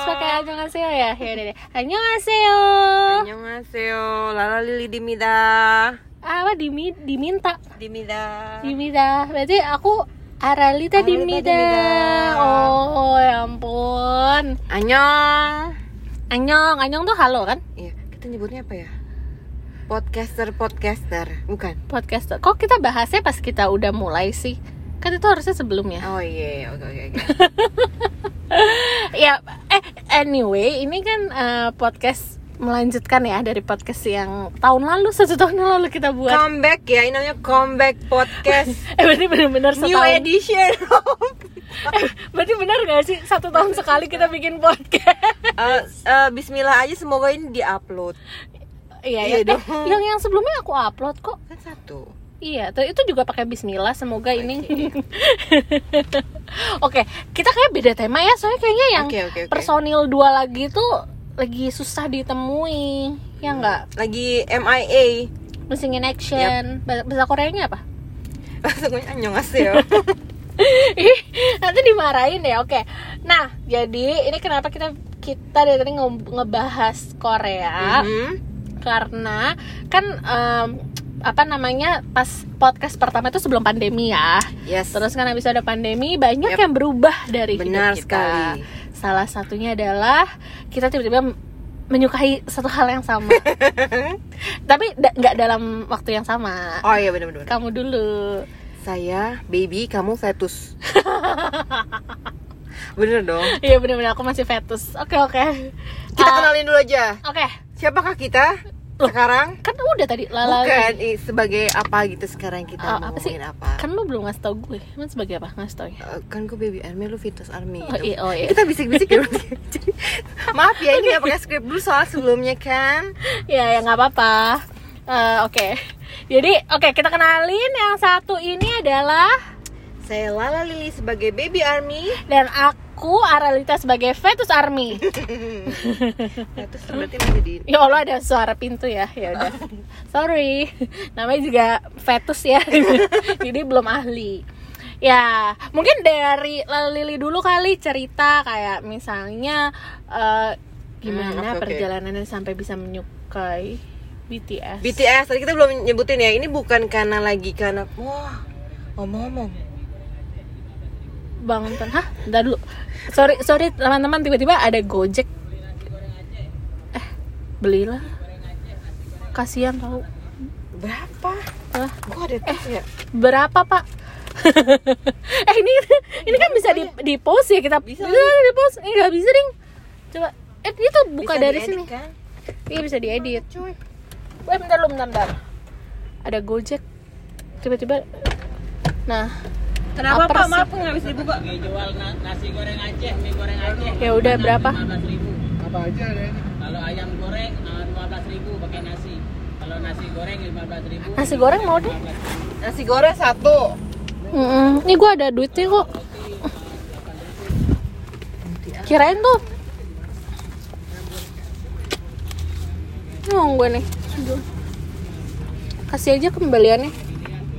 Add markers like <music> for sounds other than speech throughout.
harus pakai annyeonghaseyo ya ya udah deh annyeonghaseyo Annyeonghaseyo. Lala Lili dimida. apa dimi diminta Dimida. dimida berarti aku Aralita Aralita dimida dimida. oh ya ampun Annyeong. anyong anyong tuh halo kan Iya, kita nyebutnya apa ya? Podcaster podcaster, bukan? podcast kok kita bahasnya pas kita udah mulai sih kan itu harusnya sebelumnya Oh iya, iya, oke oke oke. <laughs> ya anyway ini kan eh, podcast melanjutkan ya dari podcast yang tahun lalu satu tahun yang lalu kita buat Comeback ya, ini namanya comeback podcast. <laughs> eh berarti bener-bener New setahun edition. <laughs> Eh, berarti bener gak sih satu tahun sekali kita bikin podcast Eh, eh, Bismillah aja semoga ini diupload. iya Iya ya dong. eh, yang yang sebelumnya aku upload kok Kan satu. Iya, tuh itu juga pakai Bismillah. Semoga ini. <laughs> Oke, kita kayak beda tema ya. Soalnya kayaknya yang Oke, oke, oke. personil dua lagi tuh lagi susah ditemui. Ya enggak? Lagi MIA. Missing in action. Bahasa Bahasa Koreanya apa? <laughs> Langsung annyeonghaseyo. <laughs> Ih, nanti dimarahin ya. Oke. Nah, jadi ini kenapa kita kita dari tadi nge- ngebahas Korea Mhm. karena kan em, apa namanya pas podcast pertama itu sebelum pandemi ya. Yes. Terus kan habis ada pandemi banyak Yep. yang berubah dari Benar hidup kita. sekali. Salah satunya adalah kita tiba-tiba menyukai satu hal yang sama. <laughs> Tapi da- nggak dalam waktu yang sama. Oh iya benar-benar. Kamu dulu. Saya baby, kamu fetus. <laughs> Bener dong. Iya benar-benar aku masih fetus. Oke oke. Kita Ah, kenalin dulu aja. Oke. Siapakah kita sekarang? Kan udah tadi lala. Bukan i- sebagai apa gitu sekarang kita mau apa sih? apa? Kan lu belum ngasih tau gue. Emang sebagai apa? Ngasih tau ya. Eh, kan gue baby army, lu fetus army. Oh, iya, oh, iya. Kita bisik-bisik ya. <laughs> Maaf ya ini pakai skrip dulu soal sebelumnya kan. Ya ya nggak apa-apa. Eh, oke. Jadi oke kita kenalin yang satu ini adalah Saya Lala Lili sebagai baby army. dan aku Aralita sebagai fetus army. <laughs> Fetus berarti masih di Ya Allah ada suara pintu ya. Ya udah. <laughs> Sorry. Namanya juga fetus ya. <laughs> Jadi belum ahli. Ya, mungkin dari Lala Lili dulu kali cerita kayak misalnya eh, gimana Hmm, oke. perjalanannya sampai bisa menyukai BTS. BTS tadi kita belum nyebutin ya. Ini bukan karena lagi karena wah ngomong-ngomong. Bang Ton, hah? Dulu. Sorry, sorry teman-teman tiba-tiba ada Gojek. Eh, belilah. Kasihan tau. Berapa? Ah, Gua ada tes ya. berapa, Pak? <laughs> eh ini ini kan bisa di di post ya kita Bisa. di post eh nggak bisa ding coba eh itu buka Bisa dari sini kan? iya bisa diedit Cuy. eh bentar lu bentar, bentar ada gojek tiba-tiba nah Kenapa Pak? Maaf nggak bisa dibuka. jual na- nasi goreng Aceh, mie goreng Aceh. ya udah berapa 15.000. Apa aja ada ini? Kalau ayam goreng eh, 15.000 pakai nasi. Kalau nasi goreng 15.000. nasi goreng mau deh Nasi goreng satu. Mm-mm. Ini gue ada duitnya kok. Kirain tuh. Ngomong gue nih. Kasih aja kembaliannya.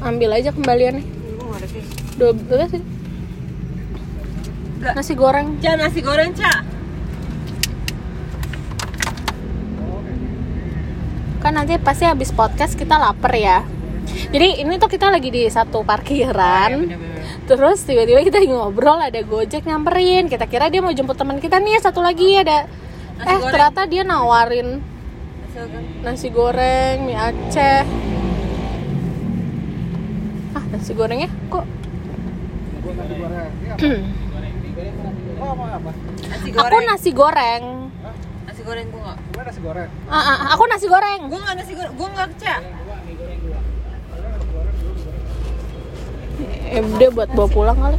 Ambil aja kembaliannya. Gua nggak ada cash. Dua belas sih. Lah. Nasi goreng. Ca, nasi goreng, Ca. Kan nanti pasti habis podcast kita lapar ya. Jadi ini tuh kita lagi di satu parkiran. Terus tiba-tiba kita ngobrol ada Gojek nyamperin. Kita kira dia mau jemput teman kita nih satu lagi ada. Nasi eh goreng. ternyata dia nawarin nasi goreng, mie Aceh. Ah nasi gorengnya kok? Nasi Aku goreng. nasi goreng. Nasi goreng gua nggak. Ah, ah, aku nasi goreng. Gua nggak nasi goreng. Gua nggak, Ca. Eh, dia buat bawa pulang kali.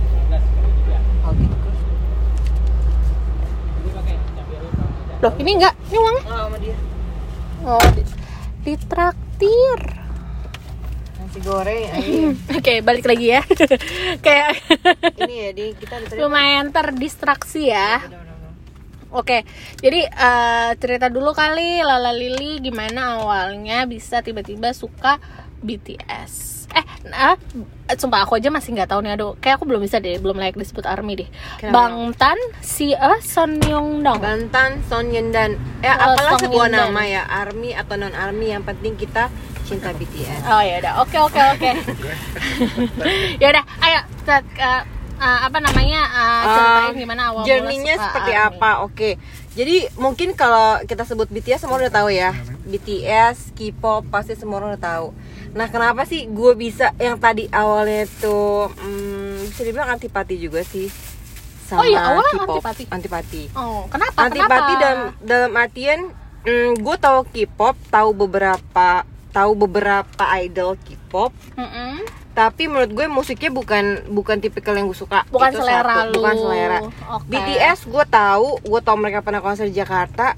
Loh ini enggak, ini uangnya. Oh, sama dia. Oh, di, ditraktir. Nasi goreng. <laughs> Oke, balik lagi ya. <laughs> Kayak Ini ya di kita lumayan terdistraksi ya. Oke, jadi eh, cerita dulu kali Lala Lili gimana awalnya bisa tiba-tiba suka BTS. eh nah, sumpah aku aja masih nggak tahu nih aduh kayak aku belum bisa deh belum layak disebut army deh Kenapa? Bangtan si eh Son Yong Dong Bantan, Son Yendan. Eh, Oh, apalah Song sebuah nama ya, army atau non army yang penting kita cinta BTS. Oh ya udah, oke oke oke. <laughs> ya udah, ayo kita uh, uh, apa namanya uh, ceritain Um, gimana awal journey-nya suka seperti ARMY. apa? Oke. Jadi mungkin kalau kita sebut BTS semua udah tahu ya. BTS, K-pop pasti semua orang udah tahu. Nah, kenapa sih gue bisa yang tadi awalnya tuh hmm, bisa dibilang antipati juga sih sama Oh iya, awalnya K-pop. antipati. Antipati. Oh, kenapa? Antipati kenapa? dalam dalam artian gue tahu K-pop, tahu beberapa tahu beberapa idol K-pop, Mm-mm. tapi menurut gue musiknya bukan bukan tipikal yang gue suka Bukan Itu selera satu, lu. bukan selera Oke. BTS gue tahu gue tahu mereka pernah konser di Jakarta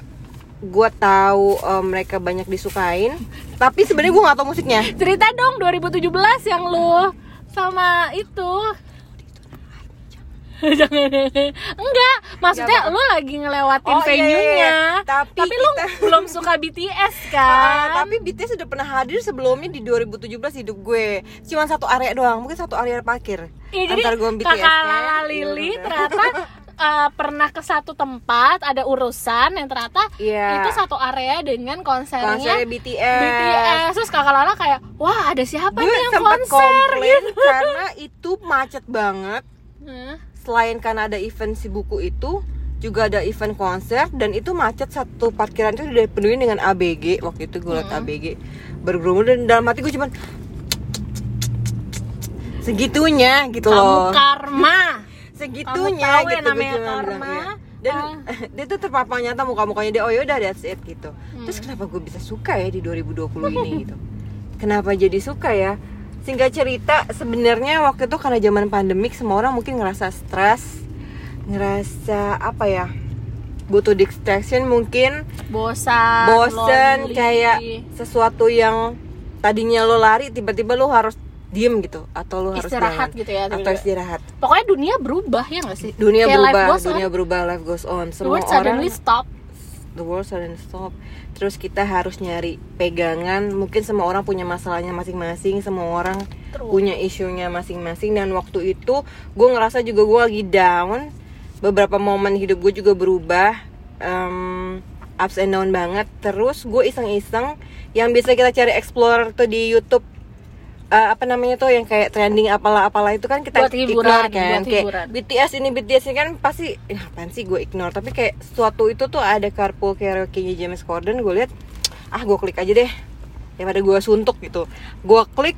gue tahu eh, mereka banyak disukain tapi sebenarnya gue nggak tahu musiknya Cerita dong 2017 yang lu sama itu. <laughs> Jangan enggak maksudnya lu lagi ngelewatin Oh, iya, venue-nya iya, iya. Tapi lu kita- <laughs> belum suka BTS kan tapi BTS sudah pernah hadir sebelumnya di 2017 hidup gue cuma satu area doang mungkin satu area parkir Iya jadi Antar gue BTS kakak -nya. Lala Lili Iya. ternyata uh, <laughs> pernah ke satu tempat ada urusan yang ternyata Iya. itu satu area dengan konsernya konsernya BTS, BTS terus kakak Lala kayak wah ada siapa gue nih yang konser komplain gitu. karena itu macet banget? Selain karena ada event si buku itu juga ada event konser dan itu macet satu parkiran itu udah dipenuhi dengan ABG waktu itu gue liat ABG bergerombol dan dalam hati gue cuman segitunya gitu kamu loh karma <laughs> segitunya Kamu tahu gitu gue namanya bilang, karma. iya. dan Ah. <laughs> dia tuh terpapar nyata muka-mukanya dia oh yaudah that's it gitu Hmm. terus kenapa gue bisa suka ya di 2020 ini gitu kenapa jadi suka ya singkat cerita sebenarnya waktu itu karena zaman pandemik semua orang mungkin ngerasa stres ngerasa apa ya butuh distraction mungkin bosan lonely. kayak sesuatu yang tadinya lo lari tiba-tiba lo harus diem gitu atau lo harus Istirahat jalan. gitu ya, atau istirahat pokoknya dunia berubah ya nggak sih dunia Kayak life berubah on. dunia berubah life goes on semua orang suddenly stop the world suddenly stop. Terus kita harus nyari pegangan. Mungkin semua orang punya masalahnya masing-masing semua orang True. punya isunya masing-masing. Dan waktu itu gue ngerasa juga gue lagi down. Beberapa momen hidup gue juga berubah. Em, ups and down banget. Terus gue iseng-iseng yang bisa kita cari explore tuh di YouTube eh, apa namanya tuh yang kayak trending apalah apalah itu kan kita Buat hiburan, ignore kan buat kayak hiburan. BTS ini BTS ini kan pasti ya apaan sih gue ignore tapi kayak suatu itu tuh ada carpool karaoke-nya James Corden gue lihat ah gue klik aja deh daripada gue suntuk gitu gue klik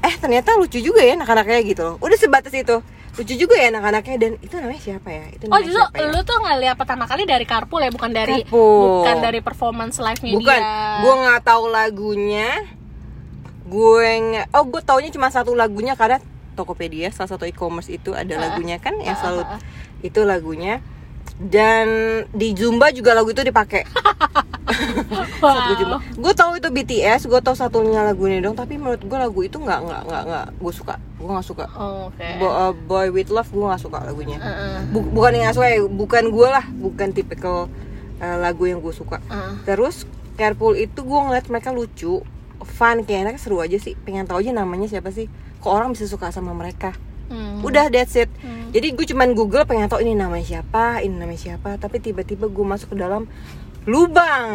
eh ternyata lucu juga ya anak-anaknya gitu loh udah sebatas itu lucu juga ya anak-anaknya dan itu namanya siapa ya itu Oh justru siapa ya? lu tuh ngeliat pertama kali dari Carpool ya bukan dari Carpool. bukan dari performance live nya bukan gue nggak tahu lagunya gue oh gue taunya cuma satu lagunya karena Tokopedia salah satu e-commerce itu ada Ah. lagunya kan yang Ah, selalu ah, itu lagunya dan di Zumba juga lagu itu dipakai <laughs> Wow. gue tahu itu BTS gue tahu satunya lagunya dong tapi menurut gue lagu itu nggak nggak nggak nggak gue suka gue nggak suka Oh, Oke. Bo- uh, Boy with Love gue nggak suka lagunya Heeh. Bu- bukan yang suka bukan gue lah bukan tipikal uh, lagu yang gue suka Heeh. terus Carpool itu gue ngeliat mereka lucu fun kayak enaknya seru aja sih pengen tahu aja namanya siapa sih kok orang bisa suka sama mereka Hmm. udah that's it Hmm. jadi gue cuman google pengen tahu ini namanya siapa ini namanya siapa tapi tiba-tiba gue masuk ke dalam lubang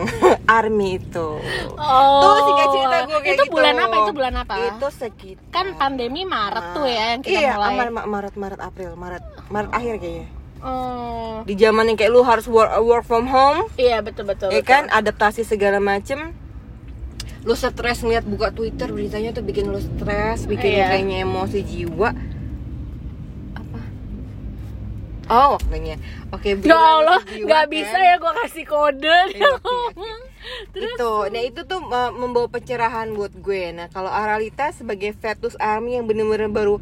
<laughs> army itu Oh. tuh singkat cerita gue kayak itu gitu bulan apa? Itu bulan apa? itu sekitar kan pandemi Maret tuh ya yang kita iya mulai. Maret, Maret Maret April Maret Maret akhir kayaknya Oh. di zaman yang kayak lu harus work, work from home Iya betul betul. ya betul. kan adaptasi segala macem lu stres ngeliat buka Twitter beritanya tuh bikin lu stres bikin Iya. kayaknya emosi jiwa apa oh waktunya oke Ya bikin Allah, nggak kan? bisa ya gue kasih kode. <laughs> Oke, oke. itu nah itu tuh uh, membawa pencerahan buat gue nah kalau Aralita sebagai fetus army yang bener-bener baru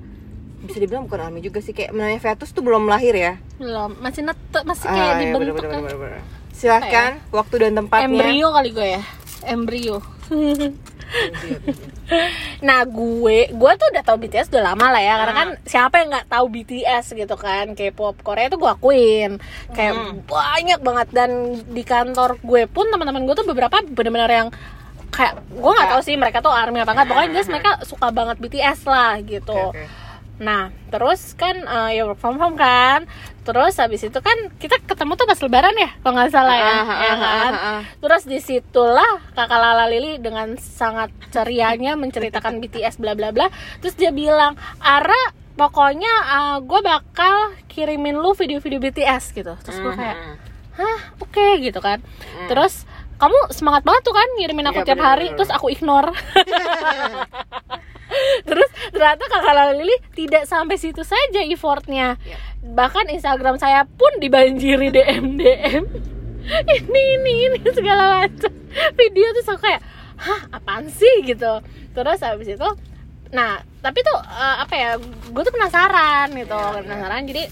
bisa dibilang bukan army juga sih kayak namanya fetus tuh belum lahir ya Belum, masih nete, masih Ah, kayak iya, dibentuk bener, kan. bener, bener, bener. silahkan waktu dan tempatnya Embrio kali gue ya. Embrio. <laughs> nah gue gue tuh udah tahu BTS udah lama lah ya karena kan siapa yang nggak tahu BTS gitu kan K-pop Korea tuh gue akuin. Kayak banyak banget dan di kantor gue pun teman-teman gue tuh beberapa benar-benar yang kayak gue nggak tahu sih mereka tuh army apa enggak pokoknya jelas mereka suka banget BTS lah gitu. Oke, oke. nah terus kan eh, ya work from home kan terus habis itu kan kita ketemu tuh pas lebaran ya kalau nggak salah ya, Ah, ah, ya ah, kan? ah, ah. terus di situlah kakak Lala Lili dengan sangat cerianya menceritakan BTS bla bla bla. Terus dia bilang Ara pokoknya gue bakal kirimin lu video-video BTS gitu. Terus gue kayak Mhm. hah? Oke gitu kan. Terus kamu semangat banget tuh kan ngirimin aku Iya, tiap bener, hari bener, terus aku ignore. <laughs> Terus ternyata kakak Lili tidak sampai situ saja effortnya. Iya. bahkan Instagram saya pun dibanjiri DM DM ini ini ini segala macam. Video tuh so kayak hah apaan sih? gitu. Terus habis itu nah tapi tuh eh, apa ya gue tuh penasaran gitu Iya, iya. penasaran jadi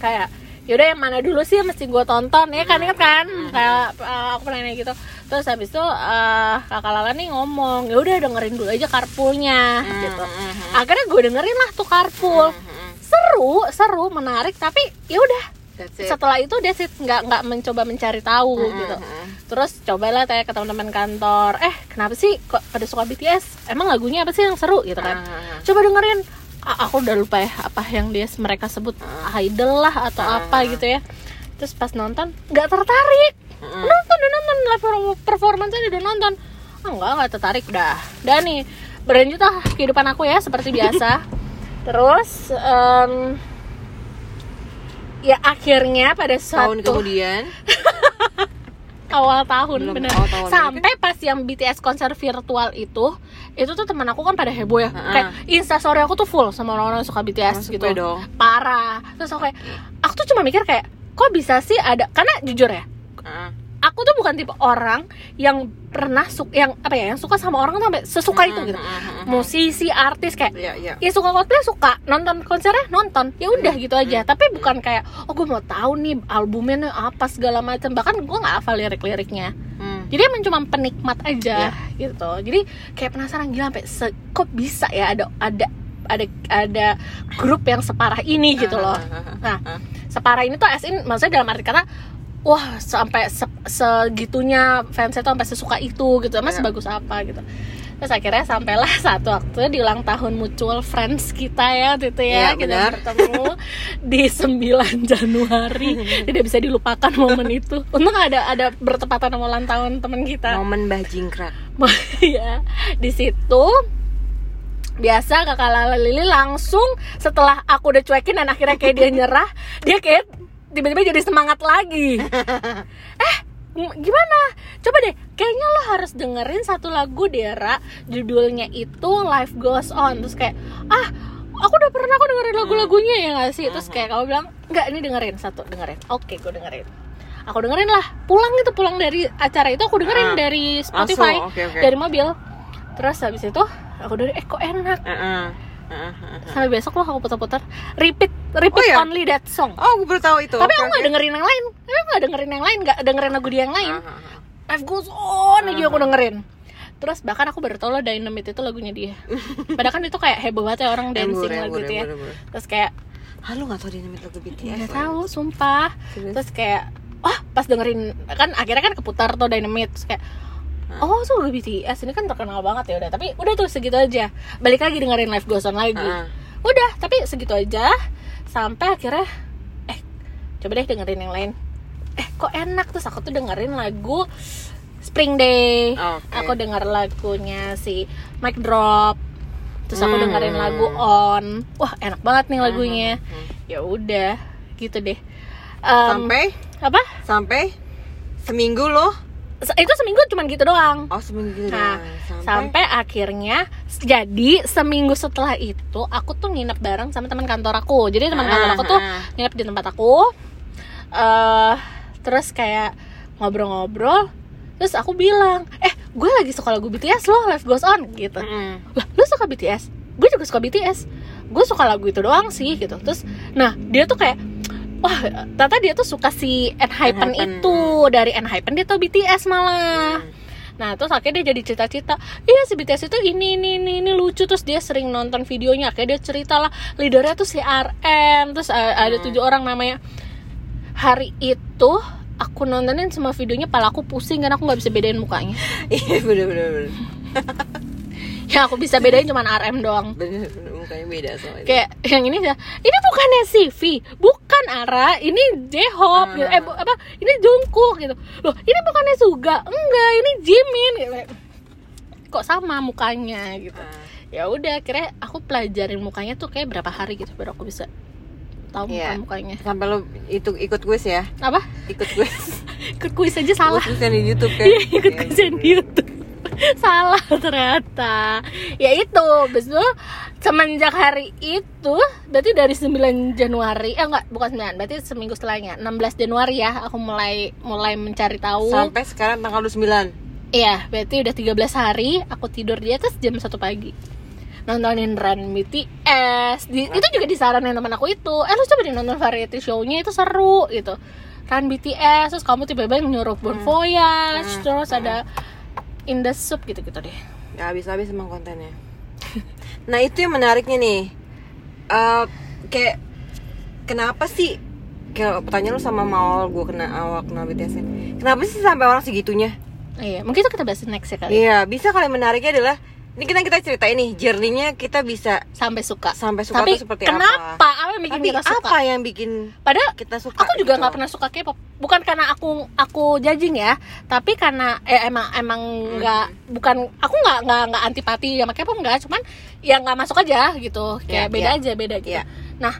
kayak yaudah yang mana dulu sih yang mesti gue tonton ya kan inget kan? Kayak eh, aku pernah nanya gitu. Terus habis itu eh, kakak Lala nih ngomong ya udah dengerin dulu aja carpoolnya gitu. Mhm. akhirnya gue dengerin lah tuh Mhm. seru seru menarik tapi ya udah. Setelah itu dia sih nggak nggak mencoba mencari tahu gitu. terus cobalah tanya ke teman-teman kantor eh kenapa sih kok pada suka BTS emang lagunya apa sih yang seru? Gitu kan. Coba dengerin aku udah lupa ya apa yang dia mereka sebut idol lah atau Ah. apa gitu ya. Terus pas nonton nggak tertarik. Nonton udah nonton live performance aja udah nonton. Ah nggak nggak tertarik dah dan nih berlanjut lah kehidupan aku ya seperti biasa. <laughs> Terus em, ya akhirnya pada tahun suatu kemudian. <laughs> Awal tahun Belum, bener. awal tahun. sampai pas yang BTS konser virtual itu itu tuh teman aku kan pada heboh ya. Heeh. kayak instastory aku tuh full sama orang-orang yang suka BTS Masuk gitu. Dong. parah. Terus aku kayak aku tuh cuma mikir kayak kok bisa sih ada karena jujur ya Ah, aku tuh bukan tipe orang yang pernah suka yang apa ya yang suka sama orang tuh sampai sesuka itu gitu. musisi artis kayak Iya, iya. ya suka cosplay suka nonton konsernya nonton. Ya udah gitu aja. Tapi bukan kayak oh gue mau tahu nih albumnya nih apa segala macam. Bahkan gue nggak hafal lirik-liriknya. Hmm. Jadi emang cuma penikmat aja Iya. gitu jadi kayak penasaran gila sampai se- kok bisa ya ada ada ada ada grup yang separah ini gitu loh nah separah ini tuh as in maksudnya dalam arti kata wah sampai se- segitunya fansnya tuh sampai sesuka itu gitu emang Iya. sebagus apa gitu terus akhirnya sampailah <laughs> satu waktu di ulang tahun mutual friends kita ya waktu itu ya. Iya, kita benar. bertemu <laughs> di 9 Januari. Tidak bisa dilupakan momen itu. Untung ada ada bertepatan sama ulang tahun teman kita. Momen bajingkrak. <laughs> Ya di situ biasa kakak Lala Lili langsung setelah aku udah cuekin dan akhirnya kayak dia nyerah dia kayak tiba-tiba jadi semangat lagi. Eh gimana? Coba deh kayaknya lo harus dengerin satu lagu Dera judulnya itu Life Goes On. Terus kayak ah aku udah pernah aku dengerin lagu-lagunya ya gak sih? Terus kayak kamu bilang nggak ini dengerin satu dengerin. Oke gue dengerin. Aku dengerin lah. Pulang itu pulang dari acara itu aku dengerin Ah, dari Spotify langsung, oke, oke. dari mobil. Terus habis itu aku dari eh kok enak. Heeh, heeh. Sampai besok loh aku putar-putar. Repeat repeat Oh, iya? only that song. Oh gue baru tahu itu. Tapi Oke, aku nggak dengerin yang lain. Tapi aku nggak dengerin yang lain? Nggak dengerin lagu dia yang lain? Ah, ah, ah. Life Goes On aja aku dengerin. Terus bahkan aku baru tau loh Dynamite itu lagunya dia. <laughs> Padahal kan itu kayak heboh banget ya orang dancing Embur, lagu embur, itu ya. embur, embur. terus kayak Ah, lu gak tau dinamit lagu BTS nggak Lan? tahu sumpah. Serius? terus kayak oh pas dengerin kan akhirnya kan keputar tuh Dynamite. Terus kayak oh tuh lagu BTS ini kan terkenal banget ya udah. Tapi udah tuh segitu aja. Balik lagi dengerin Live Goes On lagi. Heeh. udah tapi segitu aja. Sampai akhirnya eh coba deh dengerin yang lain. Eh kok enak terus aku tuh dengerin lagu Spring Day. Oke. aku denger lagunya si Mic Drop. Terus aku Hmm. dengerin lagu On. Wah enak banget nih lagunya. Hmm. ya udah gitu deh. Em, sampai apa? Sampai seminggu loh itu seminggu cuman gitu doang oh seminggu Nah, doang. sampai akhirnya jadi seminggu setelah itu aku tuh nginep bareng sama teman kantor aku. Jadi teman Ah, kantor aku tuh ah. nginep di tempat aku. eh terus kayak ngobrol-ngobrol. Terus aku bilang, "Eh, gue lagi suka lagu BTS loh, Life Goes On." gitu. Mm-mm. Lah, lu suka BTS? Gue juga suka BTS. Gue suka lagu itu doang sih gitu. Terus nah, dia tuh kayak Wah, ternyata dia tuh suka si Enhypen itu. Dari Enhypen dia tau BTS malah. Nah terus akhirnya dia jadi cerita-cerita Iya si BTS itu ini, ini, ini, ini lucu. Terus dia sering nonton videonya. Akhirnya dia cerita lah Leadernya tuh si RM Terus uh, ada Hmm. tujuh orang namanya. Hari itu aku nontonin semua videonya pala aku pusing karena aku nggak bisa bedain mukanya. <laughs> Iya bener bener bener <laughs> <laughs> yang aku bisa bedain cuma RM doang. Bener bener mukanya beda itu. kayak yang ini ya ini bukannya CV bukan Ara. Ini J-Hope gitu. eh bu- apa ini Jungkook gitu. Loh ini bukannya Suga? Enggak ini Jimin gitu. kok sama mukanya gitu. Ah, ya udah kira aku pelajarin mukanya tuh kayak berapa hari gitu baru aku bisa tahu muka Iya. mukanya. Sampai lo itu ikut quiz ya? Apa? Ikut quiz <laughs> ikut kuis aja salah. Quiz yang di YouTube kan? <laughs> Iya ikut Iya, kuis yang di YouTube <laughs> salah ternyata ya itu itu semenjak hari itu berarti dari 9 Januari eh enggak bukan 9 berarti seminggu setelahnya 16 Januari ya aku mulai mulai mencari tahu sampai sekarang tanggal 29 Iya, berarti udah 13 hari aku tidur di atas jam 1 pagi. Nontonin Run BTS. Di, itu juga disaranin teman aku itu. Eh lu coba deh nonton variety show-nya itu seru gitu. Run BTS, terus kamu tiba-tiba nyuruh Bon Voyage, Hmm. terus ada In the Soup gitu-gitu deh. Gak habis-habis emang kontennya Nah itu yang menariknya nih Eh, Kayak Kenapa sih Kayak pertanyaan lu sama Maul Gue kena awal kenal BTS -nya. Kenapa sih sampai orang segitunya Iya, mungkin itu kita bahas next ya kali. Iya bisa kali menariknya adalah Ini kita kita ceritain nih Journey-nya kita bisa Sampai suka. Sampai suka Tapi seperti kenapa? apa Apa yang bikin Tapi kita suka? apa yang bikin Padahal kita suka aku juga gitu? nggak pernah suka K-pop bukan karena aku aku judging ya tapi karena eh, emang emang nggak bukan aku nggak nggak nggak antipati sama K-pop nggak cuman ya nggak masuk aja gitu kayak Iya, beda iya. aja beda gitu Iya. nah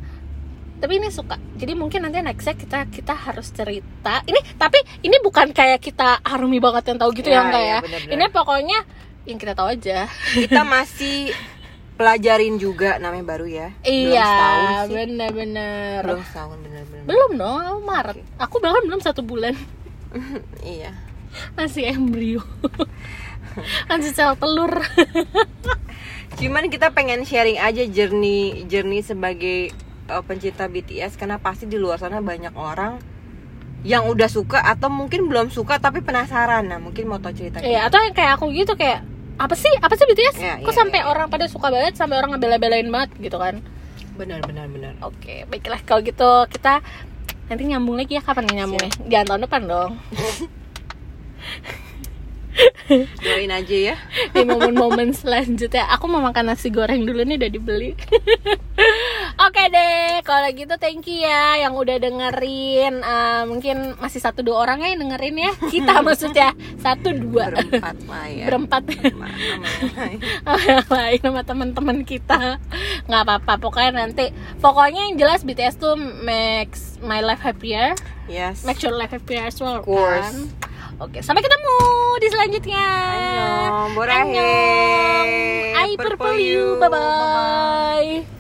tapi ini suka jadi mungkin nanti nextnya kita kita harus cerita ini tapi ini bukan kayak kita army banget yang tahu gitu ya Iya, enggak iya, ya benar-benar. ini pokoknya yang kita tahu aja. Kita <laughs> masih pelajarin juga namanya baru ya. Iya bener-bener. Belum setahun bener-bener. Belum dong aku Maret. Aku bahkan belum satu bulan. <laughs> Iya. Masih embrio. <laughs> Masih sel telur. Cuman kita pengen sharing aja journey journey sebagai uh, pencinta BTS karena pasti di luar sana banyak orang yang udah suka atau mungkin belum suka tapi penasaran. Nah, mungkin mau tau cerita. Iya, atau yang kayak aku gitu kayak apa sih? Apa sih BTS? Iya, Kok iya, sampai iya. orang pada suka banget sampai orang ngebela-belain banget gitu kan? Benar benar benar. Oke, baiklah kalau gitu kita nanti nyambung lagi ya kapan nih nyambungnya? Jangan tahun depan dong. <laughs> Doain aja ya. Di momen-momen selanjutnya aku mau makan nasi goreng dulu nih udah dibeli. <laughs> Oke deh, kalau gitu thank you ya yang udah dengerin. Eh, mungkin masih satu dua orang ya yang dengerin ya. Kita <laughs> maksudnya satu dua Berempat lah ya. berempat. Lain. <laughs> sama teman-teman kita nggak apa-apa pokoknya nanti pokoknya yang jelas BTS tuh makes my life happier Yes. make your life happier as well Of course. kan oke sampai ketemu di selanjutnya Annyeong. Annyeong. I Purple you you. bye bye